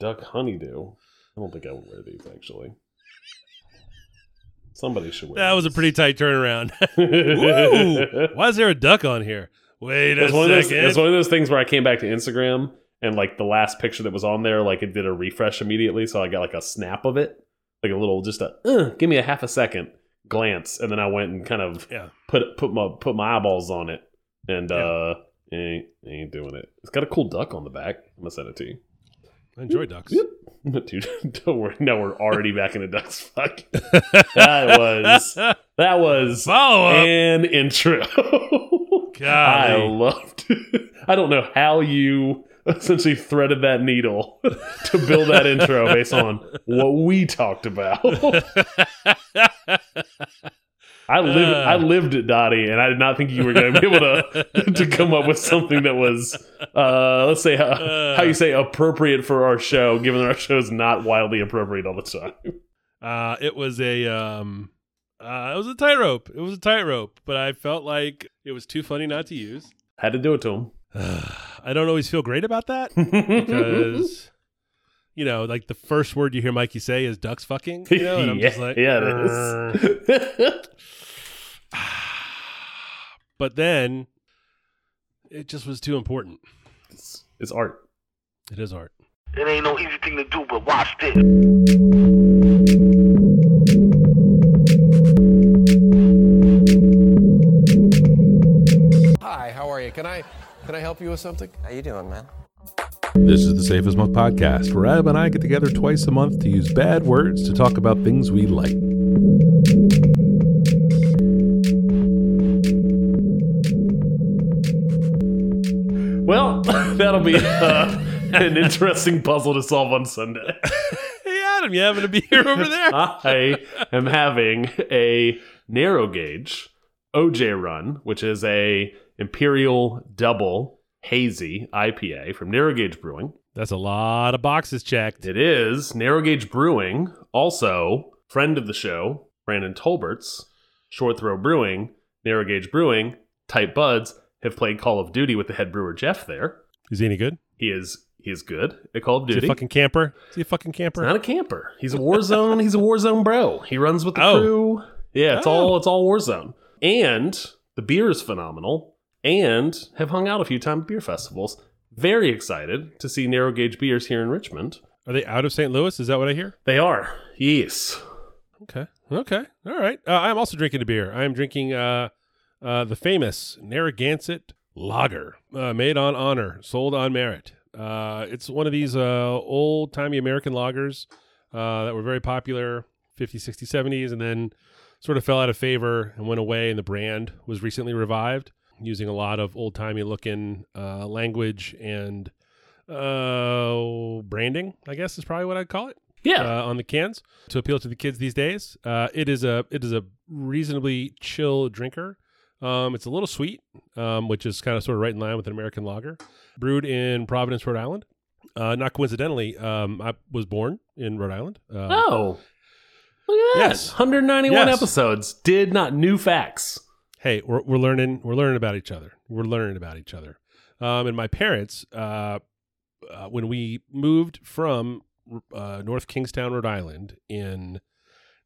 Duck honeydew. I don't think I would wear these actually. Somebody should wear. That was a pretty tight turnaround. Why is there a duck on here? Wait a It's one, of those, second. it's one of those things where I came back to Instagram and like the last picture that was on there, like it did a refresh immediately, so I got like a snap of it, like a little just a uh, give me a half a second glance, and then I went and kind of Yeah. put put my put my eyeballs on it, and Yeah. uh, ain't ain't doing it. It's got a cool duck on the back. I'm gonna send it to you. I enjoy ducks. Yep. Dude, don't worry. Now we're already back in the ducks. Fuck. That was that was Follow up. an intro. God. I Golly. loved. I don't know how you essentially threaded that needle to build that intro based on what we talked about. I lived. I lived it, Dottie, and I did not think you were going to be able to to come up with something that was, uh, let's say, how, how you say appropriate for our show, given that our show is not wildly appropriate all the time. Uh, it was a um, uh, it was a tightrope. It was a tightrope, but I felt like it was too funny not to use. Had to do it to him I don't always feel great about that because you know, like the first word you hear Mikey say is "ducks fucking." You know, and I'm yeah, just like, yeah, "Uh." it is. but then it just was too important. it's, it's art. It is art. It ain't no easy thing to do, but watch this. Hi, how are you? Can I can I help you with something? How you doing, man? This is the Safest Milk podcast, where Ab and I get together twice a month to use bad words to talk about things we like. Well, that'll be uh, an interesting puzzle to solve on Sunday. Hey Adam, you having a beer over there? I am having a narrow gauge OJ run, which is a Imperial Double Hazy IPA from Narrow Gauge Brewing. That's a lot of boxes checked. It is Narrow Gauge Brewing, also friend of the show, Brandon Tolberts, Short Throw Brewing, Narrow Gauge Brewing, Tight Buds have played Call of Duty with the head brewer Jeff there. Is he any good? He is he is good at Call of Is he a fucking camper? Is he a fucking camper? Not a camper. He's a Warzone. he's a Warzone bro. He runs with the Oh. crew. Yeah, it's Oh. all it's all Warzone. And the beer is phenomenal. And have hung out a few times at beer festivals. Very excited to see narrow gauge beers here in Richmond. Are they out of St. Louis? Is that what I hear? They are. Yes. Okay. Okay. All right. Uh, I'm also drinking a beer. I am drinking uh, uh, the famous Narragansett Lager, uh, made on honor, sold on merit. Uh, it's one of these uh, old timey American lagers uh, that were very popular 50s, 60s, 70s, and then sort of fell out of favor and went away. And the brand was recently revived using a lot of old timey looking uh, language and uh, branding, I guess is probably what I'd call it Yeah. uh, on the cans to appeal to the kids these days. Uh, it is a it is a reasonably chill drinker. Um, it's a little sweet, um, which is kind of sort of right in line with an American lager, brewed in Providence, Rhode Island. Uh, not coincidentally, um, I was born in Rhode Island. Uh, oh. Look at that. Yes. 191 Yes. episodes. Did not new facts. Hey, we're, we're learning we're learning about each other. We're learning about each other. Um, and my parents, uh, uh, when we moved from uh, North Kingstown, Rhode Island, in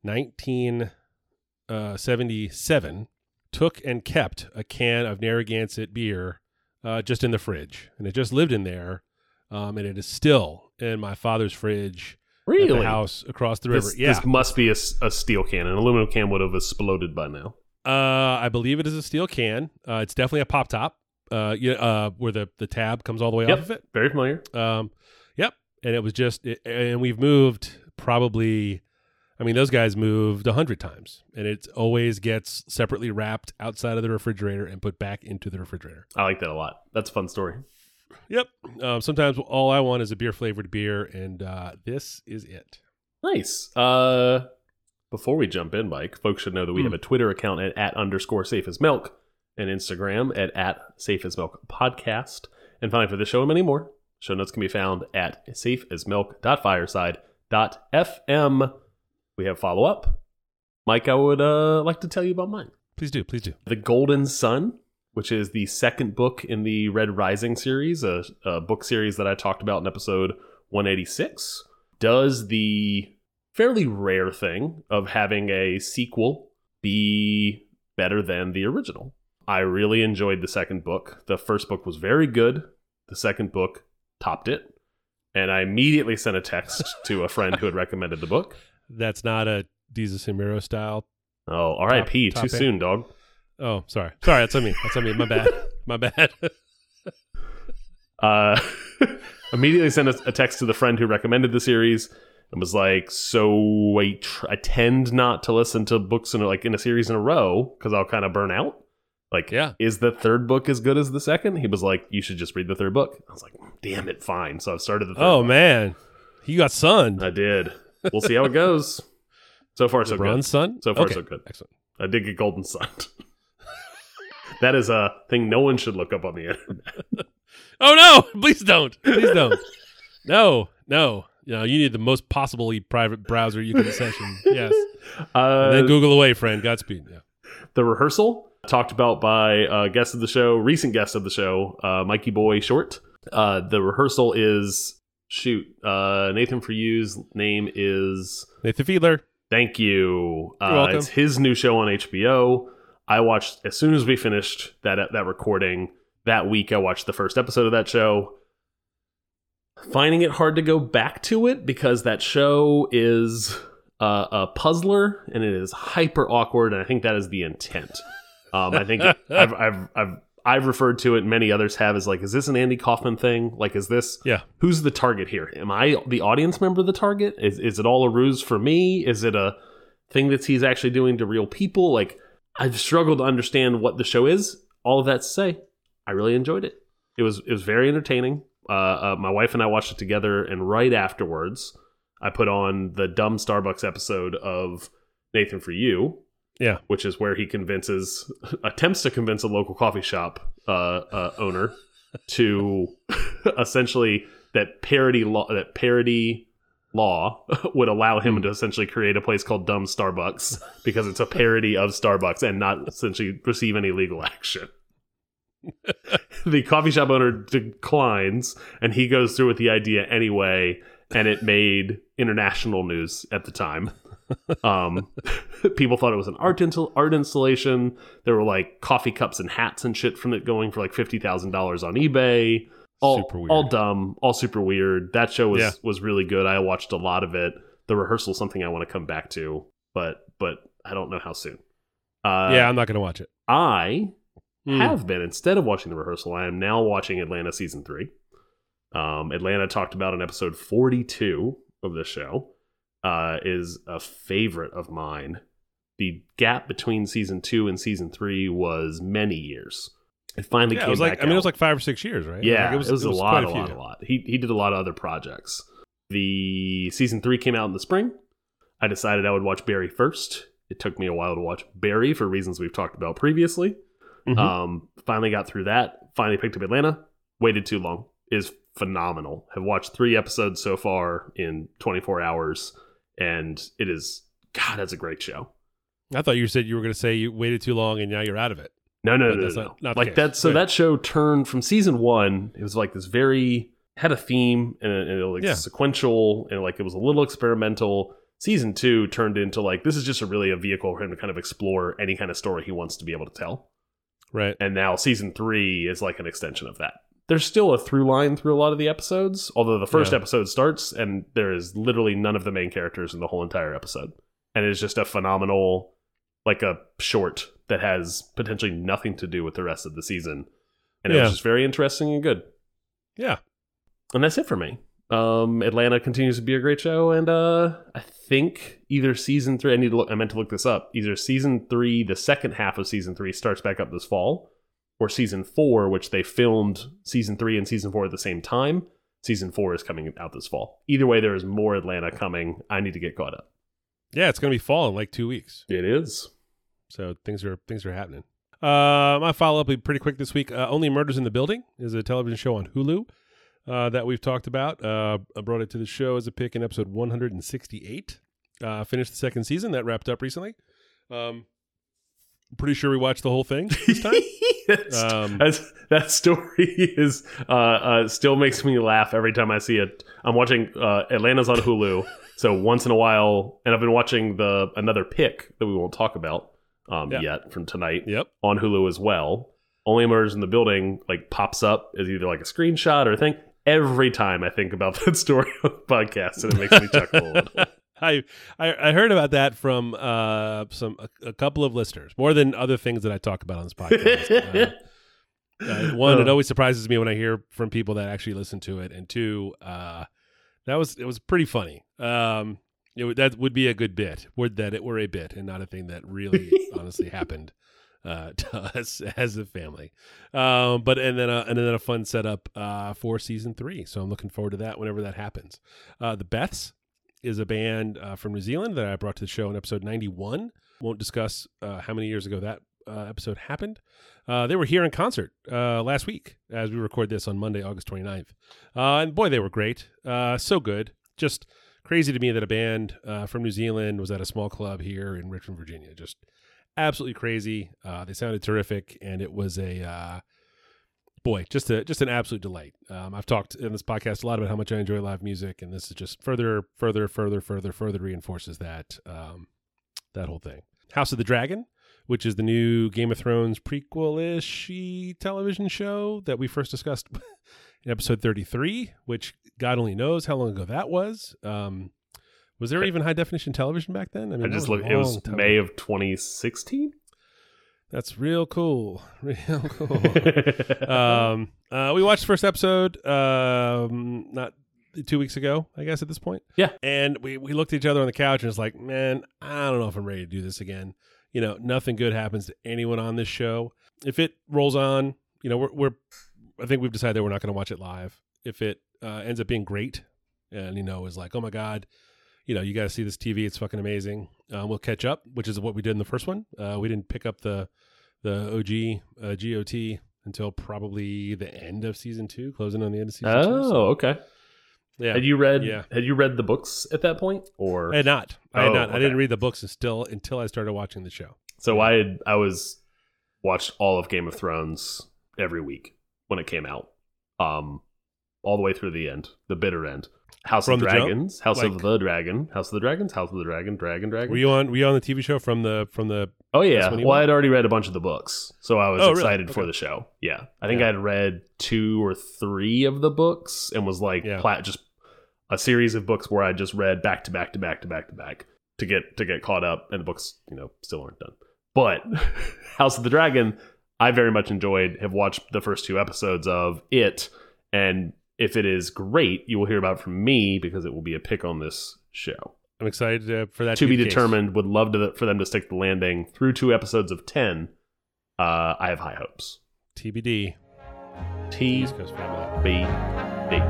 1977, took and kept a can of Narragansett beer uh, just in the fridge, and it just lived in there, um, and it is still in my father's fridge at Really? the house across the river. This, yeah, this must be a steel can. An aluminum can would have exploded by now. Uh, I believe it is a steel can. Uh, it's definitely a pop top. Uh, yeah, uh, where the the tab comes all the way Yep. off of it. Very familiar. Um, yep. And it was just, it, and we've moved probably. I mean, those guys moved a hundred times, and it always gets separately wrapped outside of the refrigerator and put back into the refrigerator. I like that a lot. That's a fun story. Yep. Um, sometimes all I want is a beer flavored beer, and uh, this is it. Nice. Uh, before we jump in, Mike, folks should know that we Hmm. have a Twitter account at, at underscore safe as milk and Instagram at, at safe as milk podcast. And finally, for the show and many more, show notes can be found at safeasmilk.fireside.fm. We have follow up. Mike, I would uh, like to tell you about mine. Please do, please do. The Golden Son, which is the second book in the Red Rising series, a, a book series that I talked about in episode 186 does the fairly rare thing of having a sequel be better than the original. I really enjoyed the second book. The first book was very good. The second book topped it. And I immediately sent a text to a friend who had recommended the book. That's not a Jesus and Miro style. Oh, R.I.P. Too soon, dog. Oh, sorry. Sorry, that's on me. That's on me. My bad. My bad. Uh, immediately sent a, a text to the friend who recommended the series and was like, "So I, tr- I tend not to listen to books in a, like in a series in a row because I'll kind of burn out. Like, Yeah. is the third book as good as the second? He was like, "You should just read the third book." I was like, "Damn it, fine." So I started the third. oh book. man, he got sunned. I did. We'll see how it goes. So far, so LeBron's good. son. So far, Okay, so good. Excellent. I did get Golden Sun. that is a thing no one should look up on the internet. Oh no! Please don't. Please don't. no, no. You know, you need the most possibly private browser you can session. Yes. Uh, then Google away, friend. Godspeed. Yeah. the rehearsal talked about by uh, guest of the show, recent guest of the show, uh, Mikey Boy Short. Uh, the rehearsal is shoot. Uh, Nathan for you's name is Nathan Fielder. thank you. Uh. It's his new show on HBO. I watched as soon as we finished that that recording that week. I watched the first episode of that show. Finding it hard to go back to it because that show is uh, a puzzler and it is hyper awkward, and I think that is the intent. Um, I think I've, I've I've I've referred to it. Many others have as like, is this an Andy Kaufman thing? Like, is this Yeah. who's the target here? Am I the audience member of the target? Is is it all a ruse for me? Is it a thing that he's actually doing to real people? Like, I've struggled to understand what the show is. All of that to say, I really enjoyed it. It was it was very entertaining. Uh, uh, my wife and I watched it together, and right afterwards, I put on the dumb Starbucks episode of Nathan for You, Yeah. which is where he convinces, attempts to convince a local coffee shop uh, uh, owner to essentially that parody law that parody law would allow him to essentially create a place called Dumb Starbucks because it's a parody of Starbucks and not essentially receive any legal action. the coffee shop owner declines and he goes through with the idea anyway and it made international news at the time. Um people thought it was an art art installation. There were like coffee cups and hats and shit from it going for like $50,000 on eBay. All Super weird. all dumb all super weird. That show was Yeah. was really good. I watched a lot of it. The rehearsal something i want to come back to but but i don't know how soon. Uh yeah, I'm not going to watch it. i Hmm. have been instead of watching the rehearsal i am now watching atlanta season 3 um atlanta talked about in episode 42 of the show uh is a favorite of mine the gap between season 2 and season 3 was many years it finally Yeah, came it was like back I mean, it was out. like five or six years, right? Yeah, Like, it was, a lot, quite a lot, few. a lot. He he did a lot of other projects. The season three came out in the spring. I decided I would watch Barry first. It took me a while to watch Barry for reasons we've talked about previously. Mhm. Um, finally got through that. Finally picked up Atlanta. Waited too long. Is phenomenal. Have watched three episodes so far in 24 hours, and it is God. That's a great show. I thought you said you were going to say you waited too long and now you're out of it. No, no, But no, that's no, not- no. not like that. So Good. that show turned from season one. It was like this very had a theme and, it, it, like Yeah. sequential and like it was a little experimental. Season two turned into like this is just a really a vehicle for him to kind of explore any kind of story he wants to be able to tell. Right. And now season three is like an extension of that. There's still a through line through a lot of the episodes, although the first Yeah. episode starts and there is literally none of the main characters in the whole entire episode. And it's just a phenomenal, like a short that has potentially nothing to do with the rest of the season. And it was just very interesting and good. Yeah. And that's it for me. Um, Atlanta continues to be a great show, and uh, I think either season three. I need to look. I meant to look this up. Either season three, the second half of season three, starts back up this fall, or season four, which they filmed season three and season four at the same time. Season four is coming out this fall. Either way, there is more Atlanta coming. I need to get caught up. Yeah, it's going to be fall in like two weeks. It is. So things are things are happening. Uh, my follow up will be pretty quick this week. Uh, Only Murders in the Building is a television show on Hulu uh, that we've talked about. Uh, I brought it to the show as a pick in episode 168. Uh, finished the second season that wrapped up recently. Um, pretty sure we watched the whole thing this time. Um, that story is uh, uh, still makes me laugh every time I see it. I'm watching uh, Atlanta's on Hulu, so once in a while, and I've been watching the another pick that we won't talk about um, yet from tonight yep. on Hulu as well. Only Murders in the Building like pops up as either like a screenshot or a thing. Every time I think about that story on the podcast, and it makes me chuckle a little. I, I I heard about that from uh some a, a couple of listeners more than other things that I talk about on this podcast. Uh, uh, one, it always surprises me when I hear from people that actually listen to it, and two, uh, that was it was pretty funny. Um, it, that would be a good bit. Would that it were a bit and not a thing that really honestly happened uh, to us as a family. Um, but and then a, and then a fun setup uh, for season three. So I'm looking forward to that whenever that happens. Uh, the Beths is a band uh, from New Zealand that I brought to the show in episode 91. Won't discuss uh, how many years ago that uh, episode happened. Uh, they were here in concert uh, last week as we record this on Monday, August 29th. Uh, and boy, they were great. So good. Just crazy to me that a band from New Zealand was at a small club here in Richmond, Virginia. Just absolutely crazy. They sounded terrific, and it was a boy, just a just an absolute delight. Um, I've talked in this podcast a lot about how much I enjoy live music, and this is just further, further, further, further, further reinforces that um, that whole thing. House of the Dragon, which is the new Game of Thrones prequel-ish television show that we first discussed in episode 33, which God only knows how long ago that was. Um, was there even high definition television back then? I that just was look. It was time May of 2016. That's real cool. Real cool. um, uh, we watched the first episode um, not two weeks ago, I guess, at this point. Yeah. And we, we looked at each other on the couch and it's like, man, I don't know if I'm ready to do this again. You know, nothing good happens to anyone on this show. If it rolls on, you know, we're, we're I think we've decided that we're not going to watch it live. If it uh, ends up being great and, you know, is like, oh my God, you know, you got to see this TV. It's fucking amazing. Uh, we'll catch up, which is what we did in the first one. Uh, we didn't pick up the the OG uh, GOT until probably the end of season two, closing on the end of season two. Oh, So, okay. yeah. Had you read? Yeah. Had you read the books at that point, or I had not. I had Oh, not. I didn't read the books until until I started watching the show. So I had, I was watched all of Game of Thrones every week when it came out, um, all the way through the end, the bitter end. House From of the jump? Dragons, House of the Dragon, House of the Dragons, House of the Dragon, Dragon, Dragon. Were you on? Were you on the TV show from the from the? oh yeah, well? I'd already read a bunch of the books, so I was Oh, really? excited for the show. Yeah, I think Yeah. I'd read two or three of the books and was like Yeah. plat just a series of books where I just read back to back to back to back to back to get to get caught up, and the books you know still aren't done. But House of the Dragon, I very much enjoyed. Have watched the first two episodes of it, and if it is great, you will hear about it from me because it will be a pick on this show. I'm excited uh, for that to be the case. determined. Would love to for them to stick the landing through two episodes of ten. Uh, I have high hopes. TBD. T East Coast family. B B.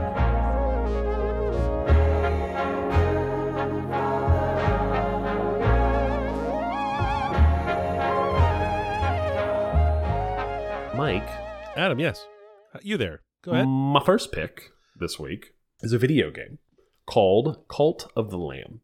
Mike, Adam, yes, Uh, you there? Go ahead. my first pick this week is a video game called Cult of the Lamb.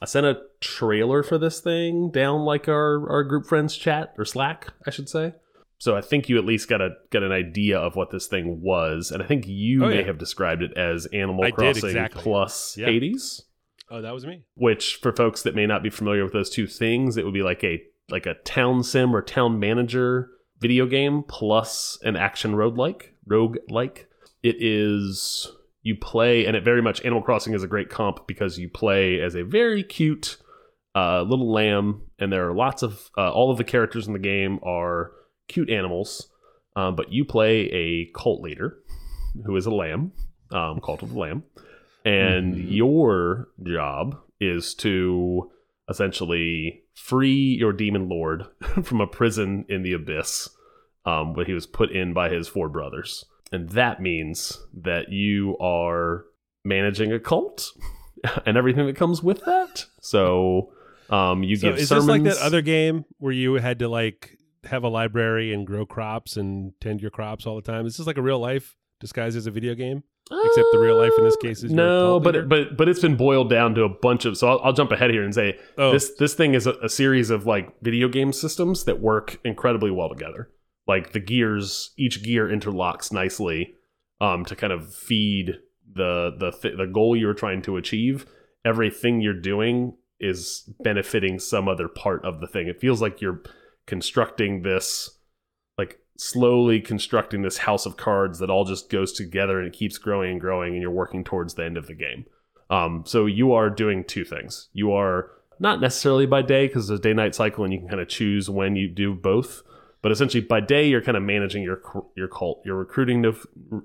I sent a trailer for this thing down like our, our group friends chat or Slack, I should say. So I think you at least got a got an idea of what this thing was, and I think you Oh, may yeah. have described it as Animal I Crossing exactly. plus Yeah. Hades. Oh, that was me. Which, for folks that may not be familiar with those two things, it would be like a like a town sim or town manager video game plus an action road like rogue like. It is you play, and it very much Animal Crossing is a great comp because you play as a very cute uh, little lamb, and there are lots of uh, all of the characters in the game are cute animals, um, but you play a cult leader who is a lamb, um, cult of the lamb, and Mhm. your job is to essentially free your demon lord from a prison in the abyss um, where he was put in by his four brothers. And that means that you are managing a cult and everything that comes with that. So um, you So give is sermons. this like that other game where you had to like have a library and grow crops and tend your crops all the time? Is this like a real life disguised as a video game? except the real life in this case is no, but leader? but but it's been boiled down to a bunch of. So I'll, I'll jump ahead here and say Oh. this this thing is a, a series of like video game systems that work incredibly well together. Like the gears, each gear interlocks nicely um, to kind of feed the the th- the goal you're trying to achieve. Everything you're doing is benefiting some other part of the thing. It feels like you're constructing this like slowly constructing this house of cards that all just goes together and it keeps growing and growing and you're working towards the end of the game um, so you are doing two things you are not necessarily by day because it's a day night cycle and you can kind of choose when you do both but essentially by day you're kind of managing your your cult you're recruiting new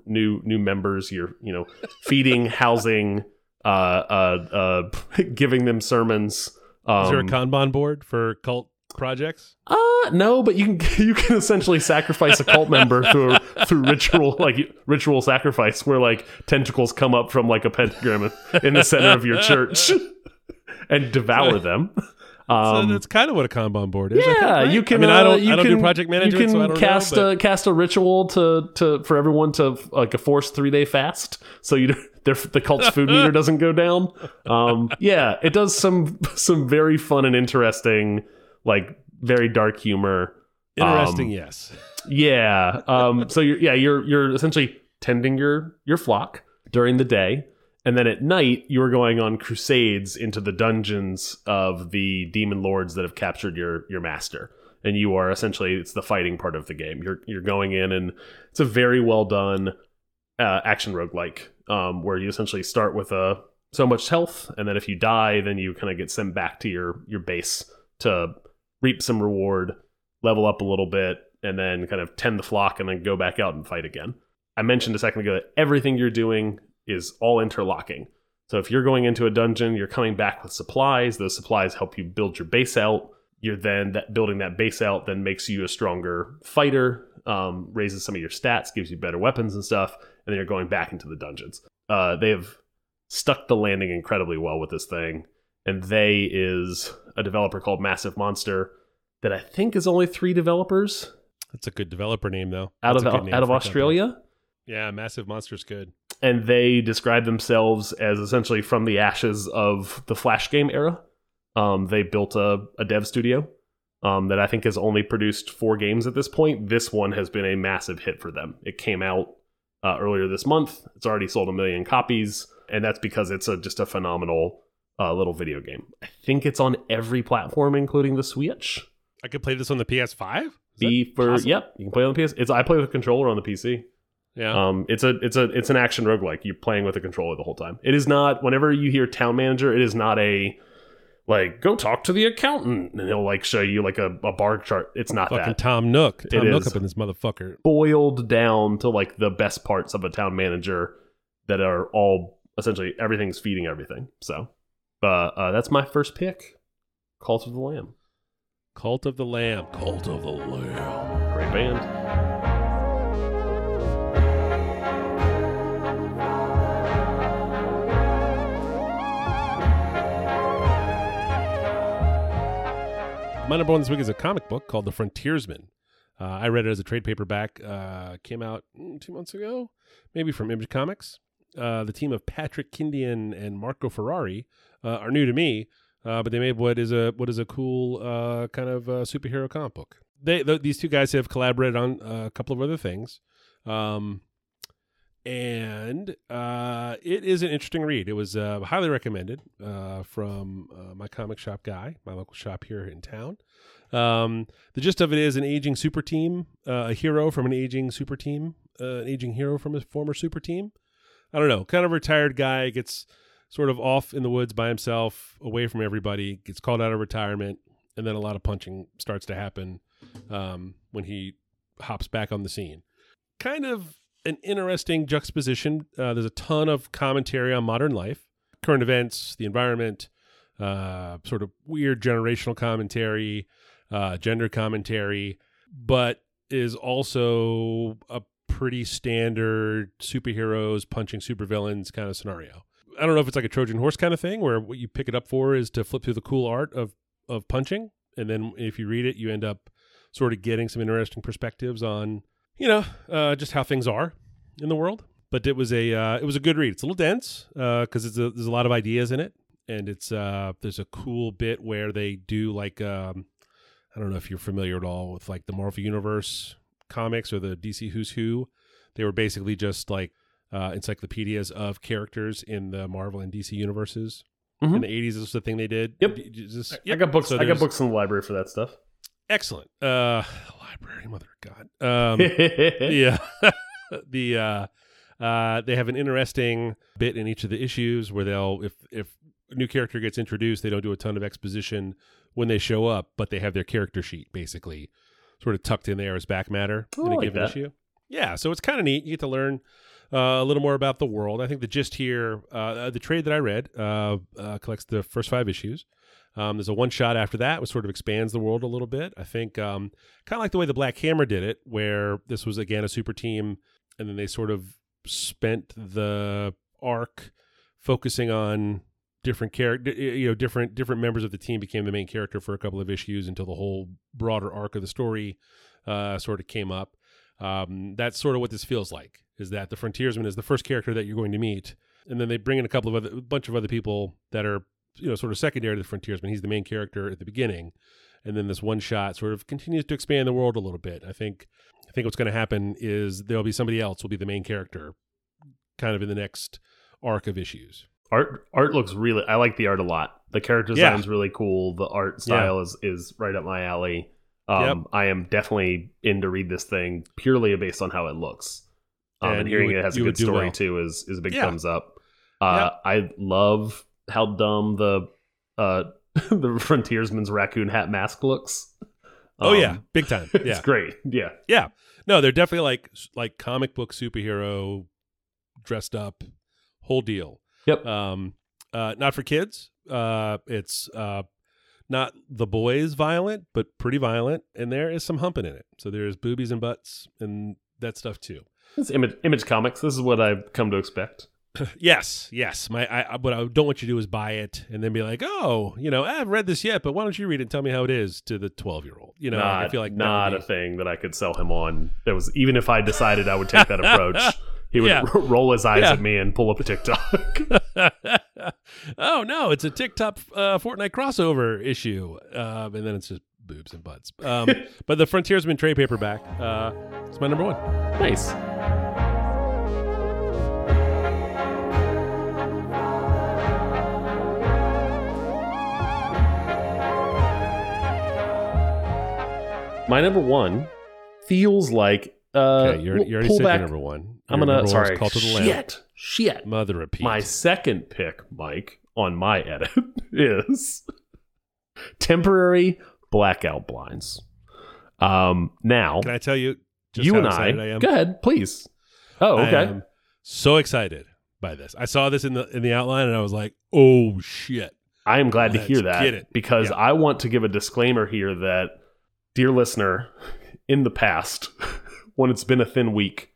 new new members you're you know feeding housing uh uh uh giving them sermons um, is there a Kanban board for cult projects? uh no, but you can you can essentially sacrifice a cult member through through ritual like ritual sacrifice where like tentacles come up from like a pentagram in the center of your church and devour them. Um, so that's kind of what a Kanban board is. I think, yeah, right? you can. I mean, I uh, don't. you I don't can, do project management, You can so I don't cast know. a cast a ritual to to for everyone to like a forced three day fast, so you their, the cult's food meter doesn't go down. Um, yeah, it does some some very fun and interesting, like very dark humor. interesting. um, yes. Yeah. Um, so you're yeah you're you're essentially tending your your flock during the day, and then at night you are going on crusades into the dungeons of the demon lords that have captured your your master. And you are essentially it's the fighting part of the game. You're you're going in and it's a very well done uh, action roguelike um, where you essentially start with a so much health, and then if you die, then you kind of get sent back to your your base to reap some reward, level up a little bit, and then kind of tend the flock, and then go back out and fight again. I mentioned a second ago that everything you're doing is all interlocking. So if you're going into a dungeon, you're coming back with supplies. Those supplies help you build your base out. You're then that building that base out then makes you a stronger fighter, um, raises some of your stats, gives you better weapons and stuff, and then you're going back into the dungeons. Uh, they have stuck the landing incredibly well with this thing, and they is a developer called Massive Monster that I think is only three developers That's a good developer name, though. out That's of good name out of for a company. Australia. Yeah, Massive Monster's good. And they describe themselves as essentially from the ashes of the Flash game era. Um, they built a, a dev studio um, that I think has only produced four games at this point. This one has been a massive hit for them. It came out uh, earlier this month. It's already sold a million copies, and that's because it's a, just a phenomenal uh, little video game. I think it's on every platform, including the Switch. I could play this on the PS5. Is B for possible? yep, you can play on the PS. It's I play with a controller on the PC. Yeah. Um, it's a it's a it's an action roguelike. You're playing with a controller the whole time. It is not. Whenever you hear town manager, it is not a like go talk to the accountant and he'll like show you like a, a bar chart. It's not Fucking that Tom Nook. Tom It Nook is. up in this motherfucker. boiled down to like the best parts of a town manager that are all essentially everything's feeding everything. So, uh, uh, that's my first pick. Cult of the Lamb, Cult of the Lamb. Cult of the Lamb. great band. My number one this week is a comic book called The Frontiersman. Uh, I read it as a trade paperback. Uh, came out mm, two months ago, maybe from Image Comics. Uh, the team of Patrick Kindlon and Marco Ferrari uh, are new to me, uh, but they made what is a what is a cool uh, kind of superhero comic book. They th- these two guys have collaborated on a couple of other things, um, and uh, it is an interesting read. It was uh, highly recommended uh, from uh, my comic shop guy, my local shop here in town. Um, the gist of it is an aging super team, uh, a hero from an aging super team, uh, an aging hero from a former super team. I don't know, kind of retired guy gets sort of off in the woods by himself, away from everybody, gets called out of retirement, and then a lot of punching starts to happen um, when he hops back on the scene. Kind of an interesting juxtaposition. Uh, there's a ton of commentary on modern life, current events, the environment, uh, sort of weird generational commentary, uh, gender commentary, but is also a pretty standard superheroes punching supervillains kind of scenario. I don't know if it's like a Trojan horse kind of thing where what you pick it up for is to flip through the cool art of of punching, and then if you read it, you end up sort of getting some interesting perspectives on you know uh, just how things are in the world. but it was a uh, it was a good read. It's a little dense because it's a, there's a lot of ideas in it, and it's uh, there's a cool bit where they do like um, I don't know if you're familiar at all with like the Marvel Universe comics or the DC Who's Who. They were basically just like uh, encyclopedias of characters in the Marvel and DC universes. Mhm. In the 80s, this was the thing they did. Yep. Just- I yep. got books. So I got books in the library for that stuff. Excellent. Uh, library, mother of God. Um, yeah the uh uh they have an interesting bit in each of the issues where they'll if if a new character gets introduced they don't do a ton of exposition when they show up but they have their character sheet basically sort of tucked in there as back matter Oh, in a like given that. issue yeah so it's kind of neat you get to learn uh, a little more about the world i think the gist here uh, the trade that i read uh, uh, collects the first five issues um, there's a one shot after that, which sort of expands the world a little bit. I think um, kind of like the way the Black Hammer did it, where this was again a super team, and then they sort of spent the arc focusing on different character, you know, different different members of the team became the main character for a couple of issues until the whole broader arc of the story uh, sort of came up. Um, that's sort of what this feels like. Is that the frontiersman is the first character that you're going to meet, and then they bring in a couple of other, a bunch of other people that are you know sort of secondary to the frontiersman. He's the main character at the beginning, and then this one shot sort of continues to expand the world a little bit. I think I think what's going to happen is there'll be somebody else will be the main character, kind of in the next arc of issues. art art looks really. I like the art a lot. The character Yeah. design's really cool. The art style is is right up my alley. Um, Yep. I am definitely in to read this thing purely based on how it looks. Um, and, And hearing would- it has a good story well. too is is a big Yeah. thumbs up. Uh, I love how dumb the uh, the frontiersman's raccoon hat mask looks. oh yeah, Um, big time. it's Yeah, great. Yeah, yeah. No, they're definitely like like comic book superhero dressed up, whole deal. Yep. Um, uh, not for kids. Uh, it's uh, not the boys violent, but pretty violent, and there is some humping in it. So there's boobies and butts and that stuff too. it's image image comics. This is what I've come to expect. Yes, yes. My, I, I- what I don't want you to do is buy it and then be like, oh, you know, I haven't read this yet, but why don't you read it and tell me how it is to the twelve year old? You know, not, I feel like not a thing that I could sell him on. That was even if I decided I would take that approach, he would Yeah. roll his eyes Yeah. at me and pull up a TikTok. oh no, it's a TikTok uh, Fortnite crossover issue, um, and then it's just boobs and butts. Um, but the Frontiersman trade paperback, uh, it's my number one. nice. My number one feels like uh, Okay, you're, you already said back. your number one. I'm gonna sorry. Call to the. Shit, shit. Mother of Pete. My second pick, Mike, on my edit is temporary blackout blinds. Um, now Can I tell you? Just you and I, I go ahead, please. Oh, I okay. am so excited by this. I saw this in the in the outline and I was like, "Oh shit!" I am glad to Let's hear that get it. because Yeah. I want to give a disclaimer here that, dear listener, in the past, when it's been a thin week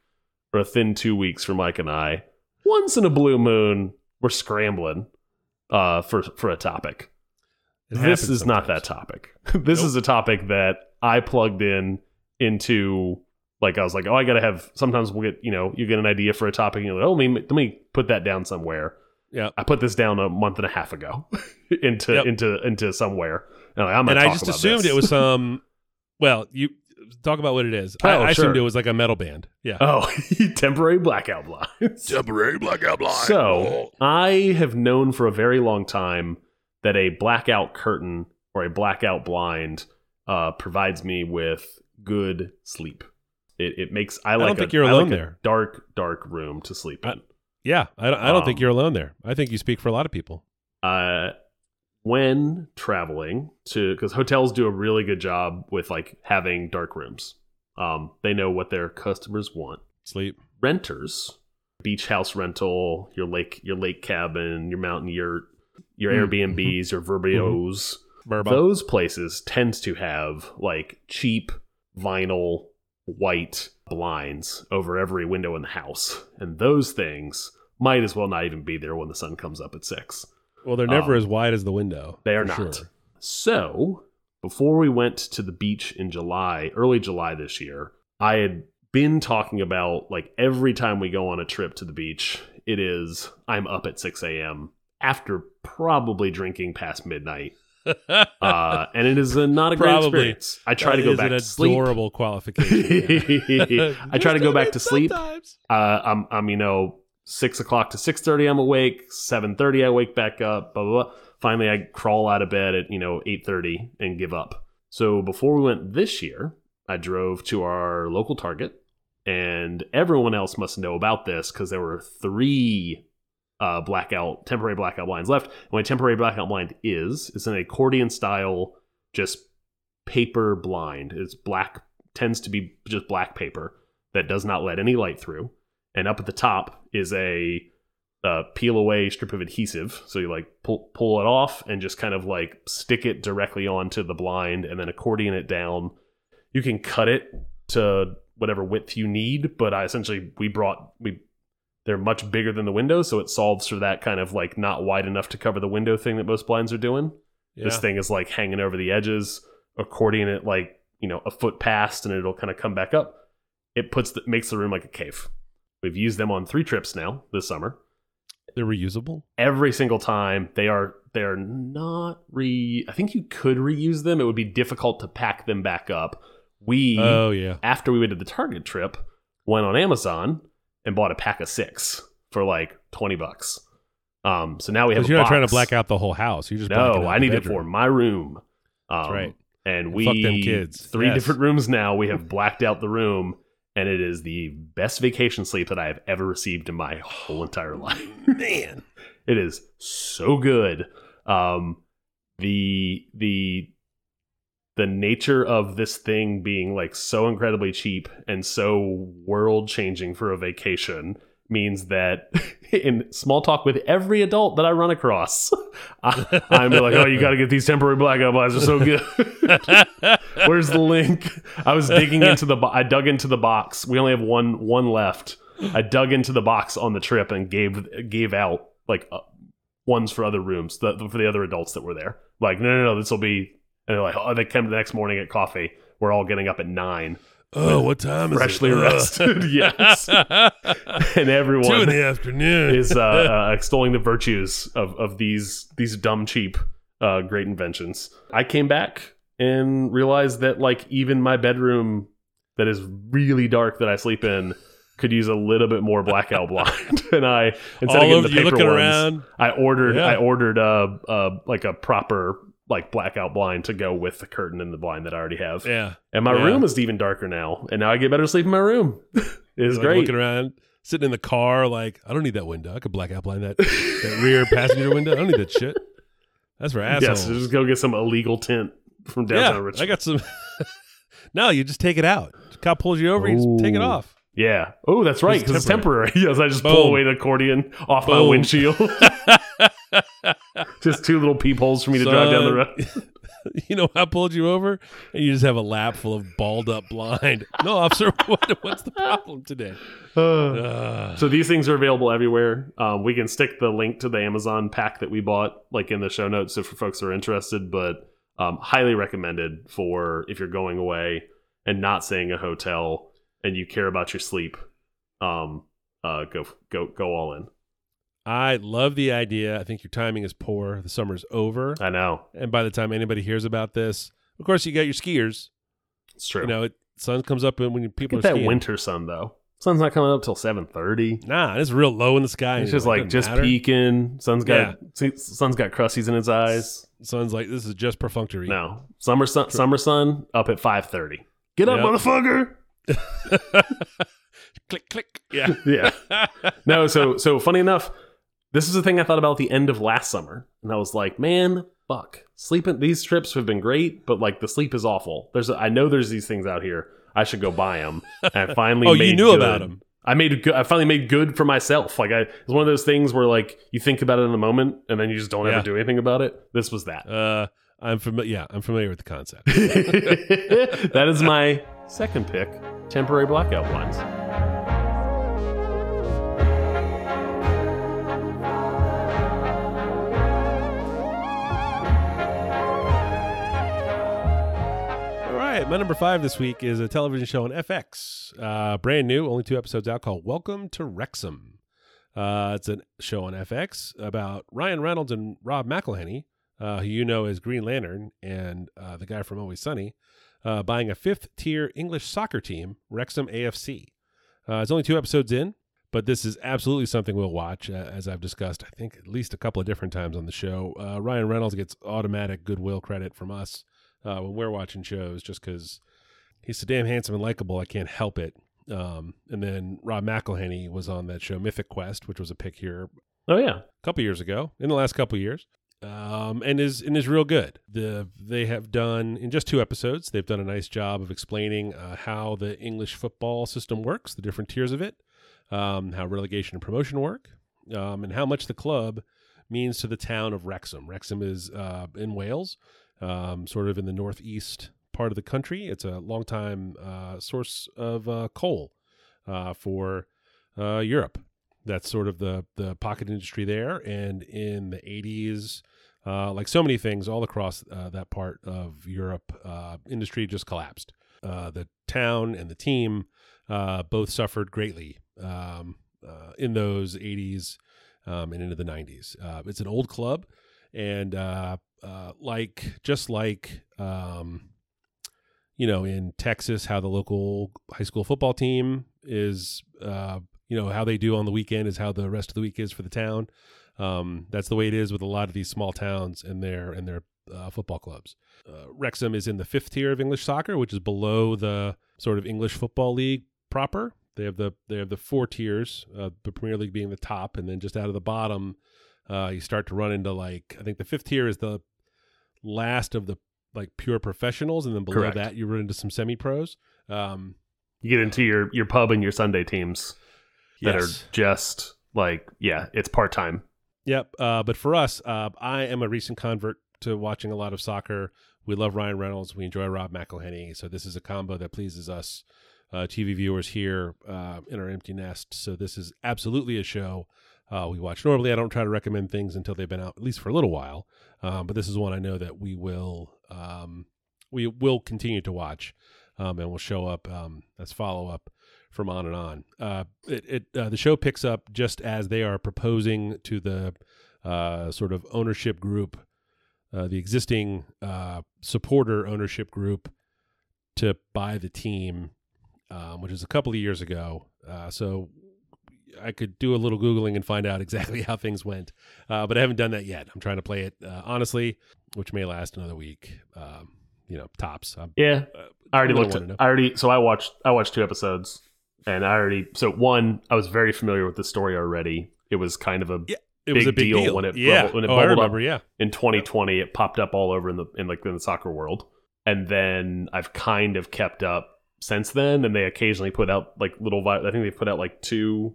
or a thin two weeks for Mike and I, once in a blue moon, we're scrambling uh, for for a topic. It this is not that topic. this Nope. is a topic that I plugged in into. Like I was like, oh, I gotta have. Sometimes we'll get, you know, you get an idea for a topic, and you're like, oh, let me let me put that down somewhere. Yeah. I put this down a month and a half ago into Yep. into into somewhere, and like, I'm And I just assumed this. it was some. Well, you talk about what it is. I, Oh, I assumed sure. it was like a metal band. Yeah. oh temporary blackout blinds. Temporary blackout blind. So I have known for a very long time that a blackout curtain or a blackout blind uh, provides me with good sleep. It, it makes I don't like. think a, you're I alone like there. dark, dark room to sleep I- Yeah. I don't, I don't think Um, you're alone there. I think you speak for a lot of people. uh, when traveling to because hotels do a really good job with like having dark rooms. Um, they know what their customers want. Sleep. Renters, beach house rental, your lake, your lake cabin, your mountain yurt, your Mm, Airbnbs, your VRBOs. Bourbon. Those places tends to have like cheap vinyl white blinds over every window in the house, and those things might as well not even be there when the sun comes up at six. Well, they're never um, as wide as the window. They are not. sure. So, before we went to the beach in July, early July this year, I had been talking about like every time we go on a trip to the beach, it is I'm up at 6 a.m. after probably drinking past midnight. Uh, and it is a, not a great Probably. experience. I try to go back to sleep. adorable qualification. I try to go back to sleep. Uh, I'm, I'm, you know, six o'clock to six thirty. I'm awake. Seven thirty, I wake back up. Blah, blah blah. Finally, I crawl out of bed at you know eight thirty and give up. So before we went this year, I drove to our local Target, and everyone else must know about this because there were three uh, blackout temporary blackout blinds left. And what a temporary blackout blind is, it's an accordion style, just paper blind. It's black, tends to be just black paper that does not let any light through. And up at the top is a uh, peel away strip of adhesive. So you like pull pull it off and just kind of like stick it directly onto the blind and then accordion it down. You can cut it to whatever width you need, but I essentially we brought we they're much bigger than the window, so it solves for that kind of like not wide enough to cover the window thing that most blinds are doing. This thing is like hanging over the edges, accordion it like you know a foot past, and it'll kind of come back up. It puts the, makes the room like a cave. We've used them on three trips now this summer. They're reusable. Every single time they are they are not re. I think you could reuse them. It would be difficult to pack them back up. We Oh yeah. after we went to the Target trip, went on Amazon and bought a pack of six for like twenty bucks. Um, so now we have. A you're not trying to black out the whole house. You're just No, I need it for my room. Um, That's right. And And we fuck them kids. three Yes. different rooms now. We have blacked out the room, and it is the best vacation sleep that I have ever received in my whole entire life. Man. It is so good. Um, the the the nature of this thing being like so incredibly cheap and so world changing for a vacation means that in small talk with every adult that I run across, I, I'm like, oh, you got to get these temporary blackout blinds. They're so good. Where's the link? I was digging into the. I dug into the box. We only have one one left. I dug into the box on the trip and gave gave out like uh, ones for other rooms the, for the other adults that were there. Like, no, no, no, this will be. And they're like, oh, they come the next morning at coffee. We're all getting up at nine, Oh, what time is freshly it? Rested. yes, and everyone Two in the afternoon. is uh, uh, extolling the virtues of, of these these dumb cheap uh, great inventions. I came back and realized that like even my bedroom that is really dark that I sleep in could use a little bit more blackout blind. and I instead All of getting the paper ones, around. I ordered Yeah. I ordered uh, uh like a proper like blackout blind to go with the curtain and the blind that I already have. Yeah. And my Yeah. room is even darker now, and now I get better sleep in my room. it's Like, great. Looking around, sitting in the car, like I don't need that window. I could blackout blind that, that rear passenger window. I don't need that shit. That's for assholes. Yes, just go get some illegal tint from downtown yeah, Richmond. I got some. no, you just take it out. Cop pulls you over, you just take it off. Yeah. Oh, that's right. Because it's temporary. yes, I just pull away the accordion off my windshield. just two little peepholes for me to drive down the road. you know, I pulled you over, and you just have a lap full of balled up blind. No, officer, what, what's the problem today? Uh, so these things are available everywhere. Um, we can stick the link to the Amazon pack that we bought, like in the show notes, if for folks are interested. But um, highly recommended for if you're going away and not staying a hotel and you care about your sleep. Um, uh, go go go all in. I love the idea. I think your timing is poor. The summer's over, I know and by the time anybody hears about this, of course, you got your skiers. it's true. You know, it, sun comes up when you people Get are that skiing. winter sun though. Sun's not coming up till seven thirty. Nah, it's real low in the sky. It's just like doesn't just matter. peeking. Sun's got sun's got crusties in its eyes. Sun's like this is just perfunctory. No summer sun. Summer sun up at five thirty. Get up, Yep. motherfucker. click click. Yeah. Yeah. No. So so funny enough, this is the thing I thought about at the end of last summer, and I was like, man, fuck. Sleeping these trips have been great, but like the sleep is awful. There's I know there's these things out here. I should go buy them. And I finally Oh, you knew good. them I made good. I finally made good for myself. Like I, it's one of those things where like you think about it in the moment and then you just don't Yeah. ever do anything about it. This was that. Uh, I'm familiar. Yeah, I'm familiar with the concept. that is my second pick. Temporary blackout blinds. All right. right, my number five this week is a television show on FX, uh, brand new, only two episodes out, called Welcome to Wrexham. Uh, it's a show on FX about Ryan Reynolds and Rob McElhenney, uh, who you know as Green Lantern and uh, the guy from Always Sunny, uh, buying a fifth tier English soccer team, Wrexham AFC. Uh, it's only two episodes in, but this is absolutely something we'll watch, uh, as I've discussed, I think, at least a couple of different times on the show. Uh, Ryan Reynolds gets automatic goodwill credit from us uh, when we're watching shows just because he's so damn handsome and likable. I can't help it. Um, and then Rob McElhenney was on that show Mythic Quest, which was a pick here Oh yeah. a couple years ago, in the last couple years, um, and is and is real good. The they have done in just two episodes. They've done a nice job of explaining uh, how the English football system works, the different tiers of it, um, how relegation and promotion work, um, and how much the club means to the town of Wrexham. Wrexham is uh, in Wales, um, sort of in the northeast part of the country. It's a longtime uh, source of uh, coal uh, for uh, Europe. That's sort of the the pocket industry there. And in the 80s, uh, like so many things all across uh, that part of Europe, uh, industry just collapsed. Uh, the town and the team uh, both suffered greatly um, uh, in those 80s um, and into the 90s. Uh, it's an old club, and like just like um, you know in Texas, how the local high school football team is, uh, you know how they do on the weekend is how the rest of the week is for the town. Um, that's the way it is with a lot of these small towns and their and their uh, football clubs. Uh, Wrexham is in the fifth tier of English soccer, which is below the sort of English football league proper. They have the they have the four tiers, uh, the Premier League being the top, and then just out of the bottom, uh, you start to run into like I think the fifth tier is the last of the like pure professionals, and then below Correct. that you run into some semi pros. Um, You get into your your pub and your Sunday teams that yes. are just like yeah, it's part time. Yep. Uh, but for us, uh, I am a recent convert to watching a lot of soccer. We love Ryan Reynolds. We enjoy Rob McElhenney. So this is a combo that pleases us, uh, TV viewers here uh, in our empty nest. So this is absolutely a show uh, we watch. Normally, I don't try to recommend things until they've been out at least for a little while. Um, but this is one I know that we will um, we will continue to watch, um, and will show up um, as follow up from on and on. Uh, it, it uh, the show picks up just as they are proposing to the uh, sort of ownership group, uh, the existing uh, supporter ownership group, to buy the team, um, which is a couple of years ago. Uh, so I could do a little googling and find out exactly how things went, uh, but I haven't done that yet. I'm trying to play it uh, honestly, which may last another week. Um, you know, tops. I'm, Yeah, I already looked. At. I already so I watched I watched two episodes, and I already so one I was very familiar with the story already. It was kind of a Yeah, it was big a big deal deal, when it yeah. bubbled- when it oh, bubbled up. remember. Yeah, in 2020 it popped up all over in the in like in the soccer world and then i've kind of kept up since then and they occasionally put out like little i think they put out like two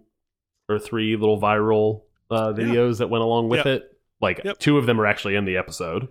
or three little viral uh videos that went along with Yep. it like Yep. two of them are actually in the episode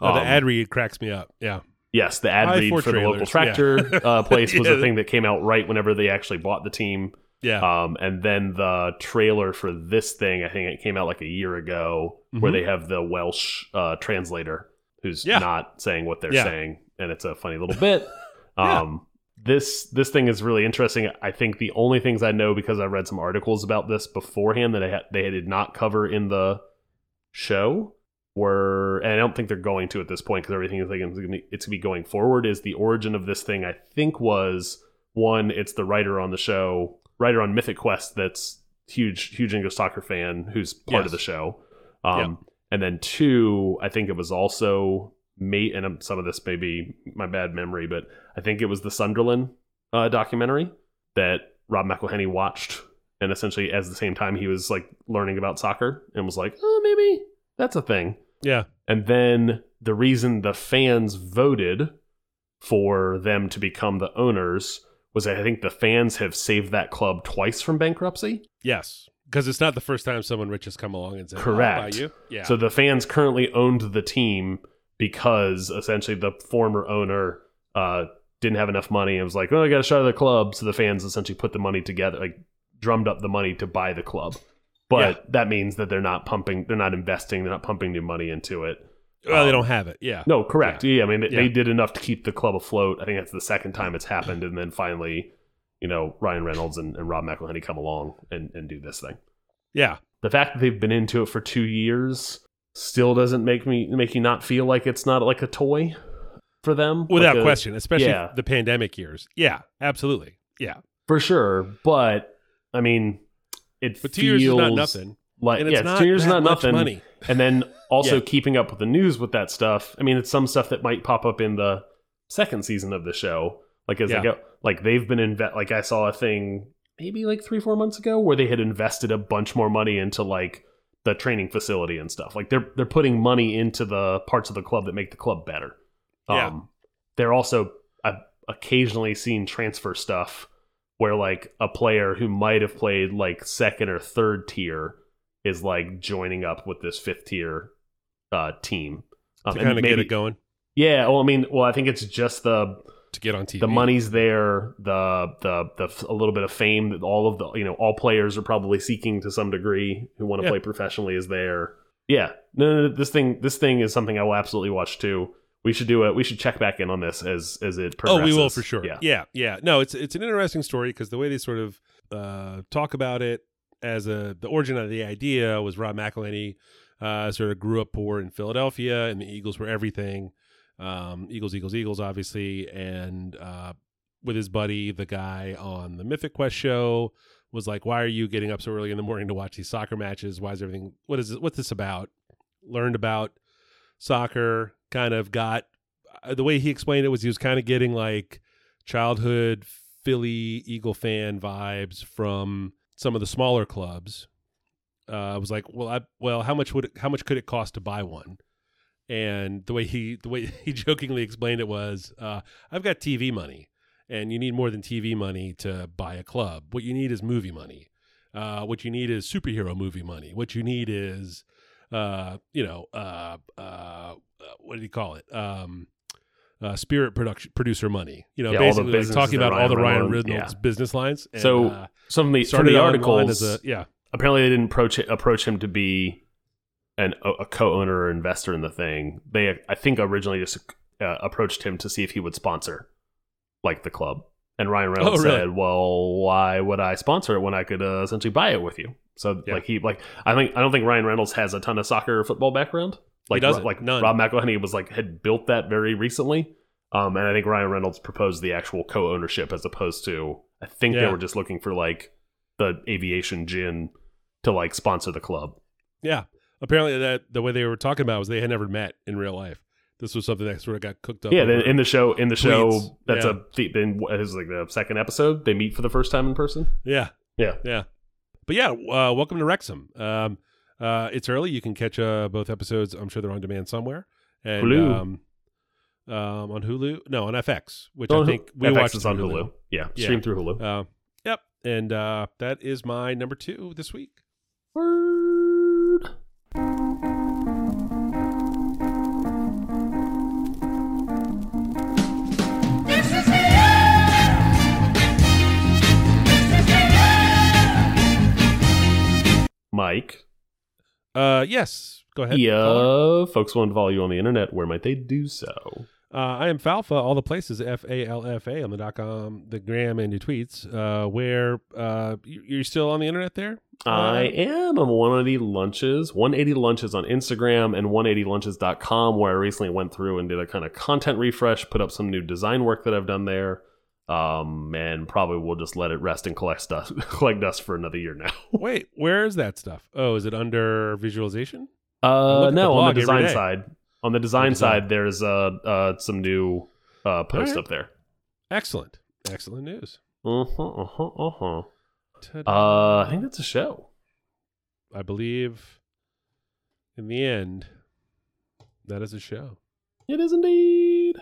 oh, the Um, ad read cracks me up. Yeah, yes the ad I read for for the local tractor yeah. uh, place was Yeah. the thing that came out right whenever they actually bought the team yeah, um, and then the trailer for this thing, I think it came out like a year ago, where Mhm. they have the Welsh uh, translator who's Yeah. not saying what they're saying, and it's a funny little bit. Um, this this thing is really interesting. I think the only things I know because I read some articles about this beforehand that I ha- they did not cover in the show were, and I don't think they're going to at this point because everything is like it's it's gonna be going forward. Is the origin of this thing? I think was one. It's the writer on the show, writer on Mythic Quest. That's huge, huge English soccer fan who's part of the show. Um, And then two, I think it was also mate, and some of this may be my bad memory, but I think it was the Sunderland uh, documentary that Rob McElhenney watched, and essentially as the same time he was like learning about soccer and was like, oh, maybe that's a thing. Yeah. And then the reason the fans voted for them to become the owners was I think the fans have saved that club twice from bankruptcy. Yes, because it's not the first time someone rich has come along and said, Correct. "I'll you." Yeah. So the fans currently owned the team because essentially the former owner uh, didn't have enough money and was like, "Oh, I got to shut the club." So the fans essentially put the money together, like drummed up the money to buy the club. But Yeah. that means that they're not pumping, they're not investing, they're not pumping new money into it. Well, they Um, don't have it. Yeah. No, correct. Yeah, I mean they, Yeah. they did enough to keep the club afloat. I think that's the second time it's happened, and then finally, you know, Ryan Reynolds and, and Rob McElhenney come along and, and do this thing. Yeah. The fact that they've been into it for two years still doesn't make me make you not feel like it's not like a toy for them. Without Like a- question, especially yeah. the pandemic years. Yeah, absolutely. Yeah. for sure. But I mean, it But two feels years is not nothing. Like And yeah, it's not two years is not much nothing. money. and then also Yeah. keeping up with the news with that stuff. I mean, it's some stuff that might pop up in the second season of the show. Like as Yeah. they go, like they've been inve- Like I saw a thing maybe like three four months ago where they had invested a bunch more money into like the training facility and stuff. Like they're they're putting money into the parts of the club that make the club better. Yeah. Um, they're also I've occasionally seen transfer stuff where like a player who might have played like second or third tier is like joining up with this fifth tier uh, team Um, to kind of get it going Yeah, well, I mean, well, I think it's just the to get on TV. the money's there, the the the a little bit of fame that all of the you know all players are probably seeking to some degree who want to Yeah. play professionally is there. Yeah, no, no, no, this thing this thing is something I will absolutely watch too. We should do it. We should check back in on this as as it progresses. Oh, we will for sure. Yeah, yeah, yeah. No, it's it's an interesting story because the way they sort of uh, talk about it as a the origin of the idea was Rob McElhenney uh, sort of grew up poor in Philadelphia, and the Eagles were everything. Um, Eagles, Eagles, Eagles, obviously, and uh, with his buddy, the guy on the Mythic Quest show, was like, "Why are you getting up so early in the morning to watch these soccer matches? Why is everything? What is this, what's this about?" Learned about soccer, kind of got uh, the way he explained it was he was kind of getting like childhood Philly Eagle fan vibes from some of the smaller clubs. Uh, I was like, well, I well, how much would it, how much could it cost to buy one? And the way he the way he jokingly explained it was, uh, I've got TV money, and you need more than TV money to buy a club. What you need is movie money. Uh, what you need is superhero movie money. What you need is, uh, you know, uh, uh, what did he call it? Um, uh, spirit production producer money. You know, Yeah, basically like talking about all the Ryan Ryan Reynolds- Reynolds business lines. And, So, uh, some of the from started the articles, a yeah. apparently they didn't approach it, approach him to be an a co-owner or investor in the thing. They I think originally just uh, approached him to see if he would sponsor like the club. And Ryan Reynolds Oh, really? said, "Well, why would I sponsor it when I could uh, essentially buy it with you?" So Yeah. like he like I think I don't think Ryan Reynolds has a ton of soccer or football background. Like doesn't, like none. Rob McElhenney was like had built that very recently. Um, and I think Ryan Reynolds proposed the actual co-ownership as opposed to I think they were just looking for like the aviation gin to like sponsor the club. Yeah. Apparently, that the way they were talking about was they had never met in real life. This was something that sort of got cooked up. Yeah, in the show, in the show, tweets, that's yeah. a the- then what is like the second episode. They meet for the first time in person. yeah, Yeah, yeah. But yeah, uh, welcome to Wrexham. Um, uh, it's early. You can catch uh, both episodes. I'm sure they're on demand somewhere. And, Hulu. Um, um, on Hulu? No, on FX, which Oh, I think we FX watched is on through Hulu. Yeah, Yeah. stream through Hulu. Uh, yep. And uh, that is my number two this week. Word. Mike, Uh, yes. Go ahead. caller. yeah, folks want to follow you on the internet. Where might they do so? Uh, I am Falfa, all the places, F A L F A on the dot com, the gram, and your tweets. Uh, where uh, you- you're still on the internet there? I Uh, am on 180 Lunches, 180 Lunches on Instagram and 180lunches.com, where I recently went through and did a kind of content refresh, put up some new design work that I've done there, um, and probably we'll just let it rest and collect dust, collect dust for another year now. Wait, where is that stuff? Oh, is it under visualization? Uh, at the no, on the design side, on the design design. side, there's uh, uh some new uh posts right. up there. Excellent. Excellent news. Uh huh. Uh huh. Uh huh. Uh, I think that's a show. I believe in the end, that is a show. It is indeed.